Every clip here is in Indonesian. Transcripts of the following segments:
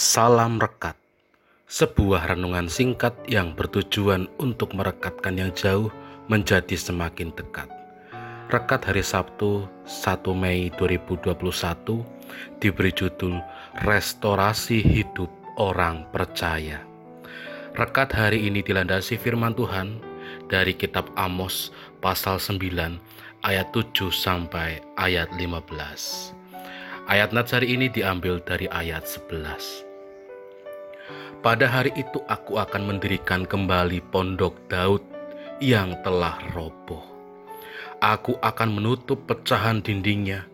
Salam Rekat Sebuah renungan singkat yang bertujuan untuk merekatkan yang jauh menjadi semakin dekat. Rekat hari Sabtu 1 Mei 2021 diberi judul Restorasi Hidup Orang Percaya. Rekat hari ini dilandasi firman Tuhan dari kitab Amos pasal 9 ayat 7 sampai ayat 15 Ayat Nats hari ini diambil dari ayat 11. Pada hari itu aku akan mendirikan kembali pondok Daud yang telah roboh. Aku akan menutup pecahan dindingnya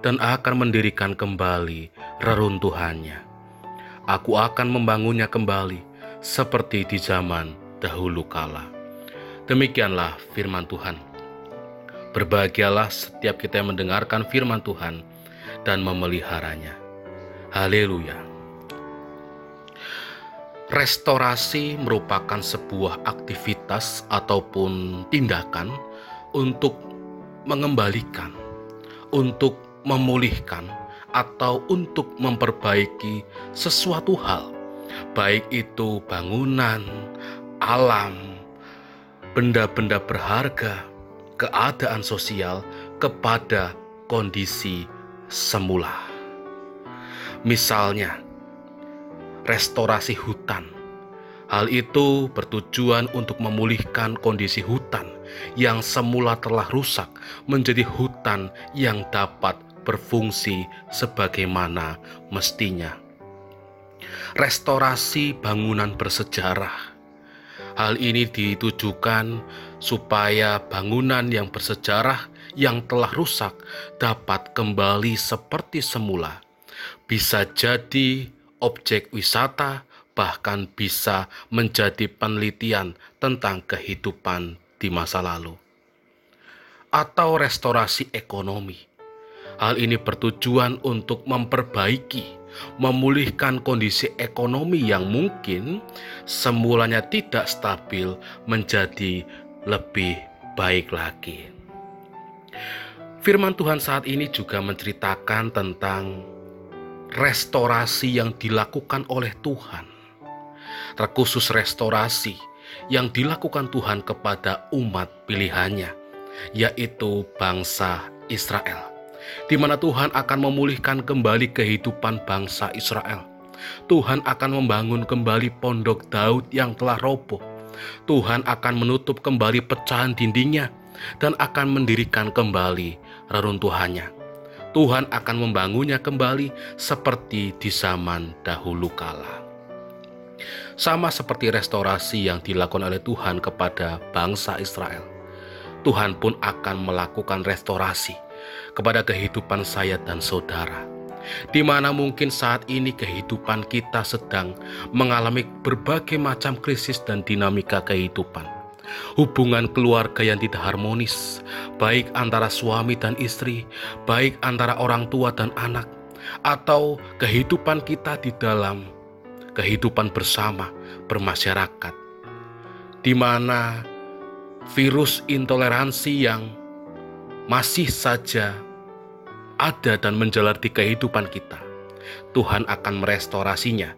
dan akan mendirikan kembali reruntuhannya. Aku akan membangunnya kembali seperti di zaman dahulu kala. Demikianlah firman Tuhan. Berbahagialah setiap kita yang mendengarkan firman Tuhan dan memeliharanya. Haleluya. Restorasi merupakan sebuah aktivitas ataupun tindakan untuk mengembalikan, untuk memulihkan, atau untuk memperbaiki sesuatu hal, baik itu bangunan, alam, benda-benda berharga, keadaan sosial, kepada kondisi semula. Misalnya, restorasi hutan. Hal itu bertujuan untuk memulihkan kondisi hutan yang semula telah rusak menjadi hutan yang dapat berfungsi sebagaimana mestinya. Restorasi bangunan bersejarah. Hal ini ditujukan supaya bangunan yang bersejarah yang telah rusak dapat kembali seperti semula. Bisa jadi objek wisata, bahkan bisa menjadi penelitian tentang kehidupan di masa lalu, atau restorasi ekonomi. Hal ini bertujuan untuk memperbaiki, memulihkan kondisi ekonomi yang mungkin semulanya tidak stabil menjadi lebih baik lagi. Firman Tuhan saat ini juga menceritakan tentang restorasi yang dilakukan oleh Tuhan. Terkhusus restorasi yang dilakukan Tuhan kepada umat pilihannya, yaitu bangsa Israel. Di mana Tuhan akan memulihkan kembali kehidupan bangsa Israel. Tuhan akan membangun kembali pondok Daud yang telah roboh. Tuhan akan menutup kembali pecahan dindingnya dan akan mendirikan kembali reruntuhannya. Tuhan akan membangunnya kembali seperti di zaman dahulu kala. Sama seperti restorasi yang dilakukan oleh Tuhan kepada bangsa Israel. Tuhan pun akan melakukan restorasi kepada kehidupan saya dan saudara. Di mana mungkin saat ini kehidupan kita sedang mengalami berbagai macam krisis dan dinamika kehidupan hubungan keluarga yang tidak harmonis, baik antara suami dan istri, baik antara orang tua dan anak, atau kehidupan kita di dalam kehidupan bersama bermasyarakat, di mana virus intoleransi yang masih saja ada dan menjalar di kehidupan kita. Tuhan akan merestorasinya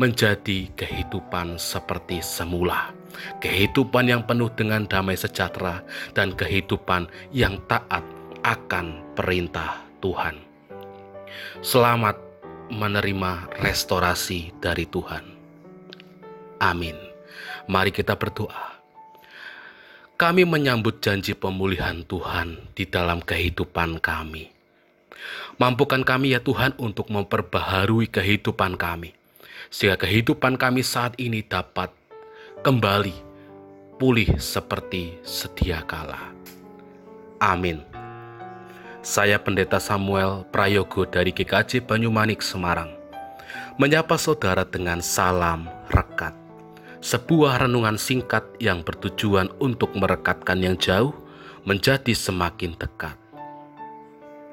menjadi kehidupan seperti semula, kehidupan yang penuh dengan damai sejahtera, dan kehidupan yang taat akan perintah Tuhan. Selamat menerima restorasi dari Tuhan. Amin. Mari kita berdoa. Kami menyambut janji pemulihan Tuhan di dalam kehidupan kami. Mampukan kami ya Tuhan untuk memperbaharui kehidupan kami sehingga kehidupan kami saat ini dapat kembali pulih seperti sedia kala. Amin. Saya Pendeta Samuel Prayogo dari GKJ Banyumanik Semarang. Menyapa saudara dengan salam rekat. Sebuah renungan singkat yang bertujuan untuk merekatkan yang jauh menjadi semakin dekat.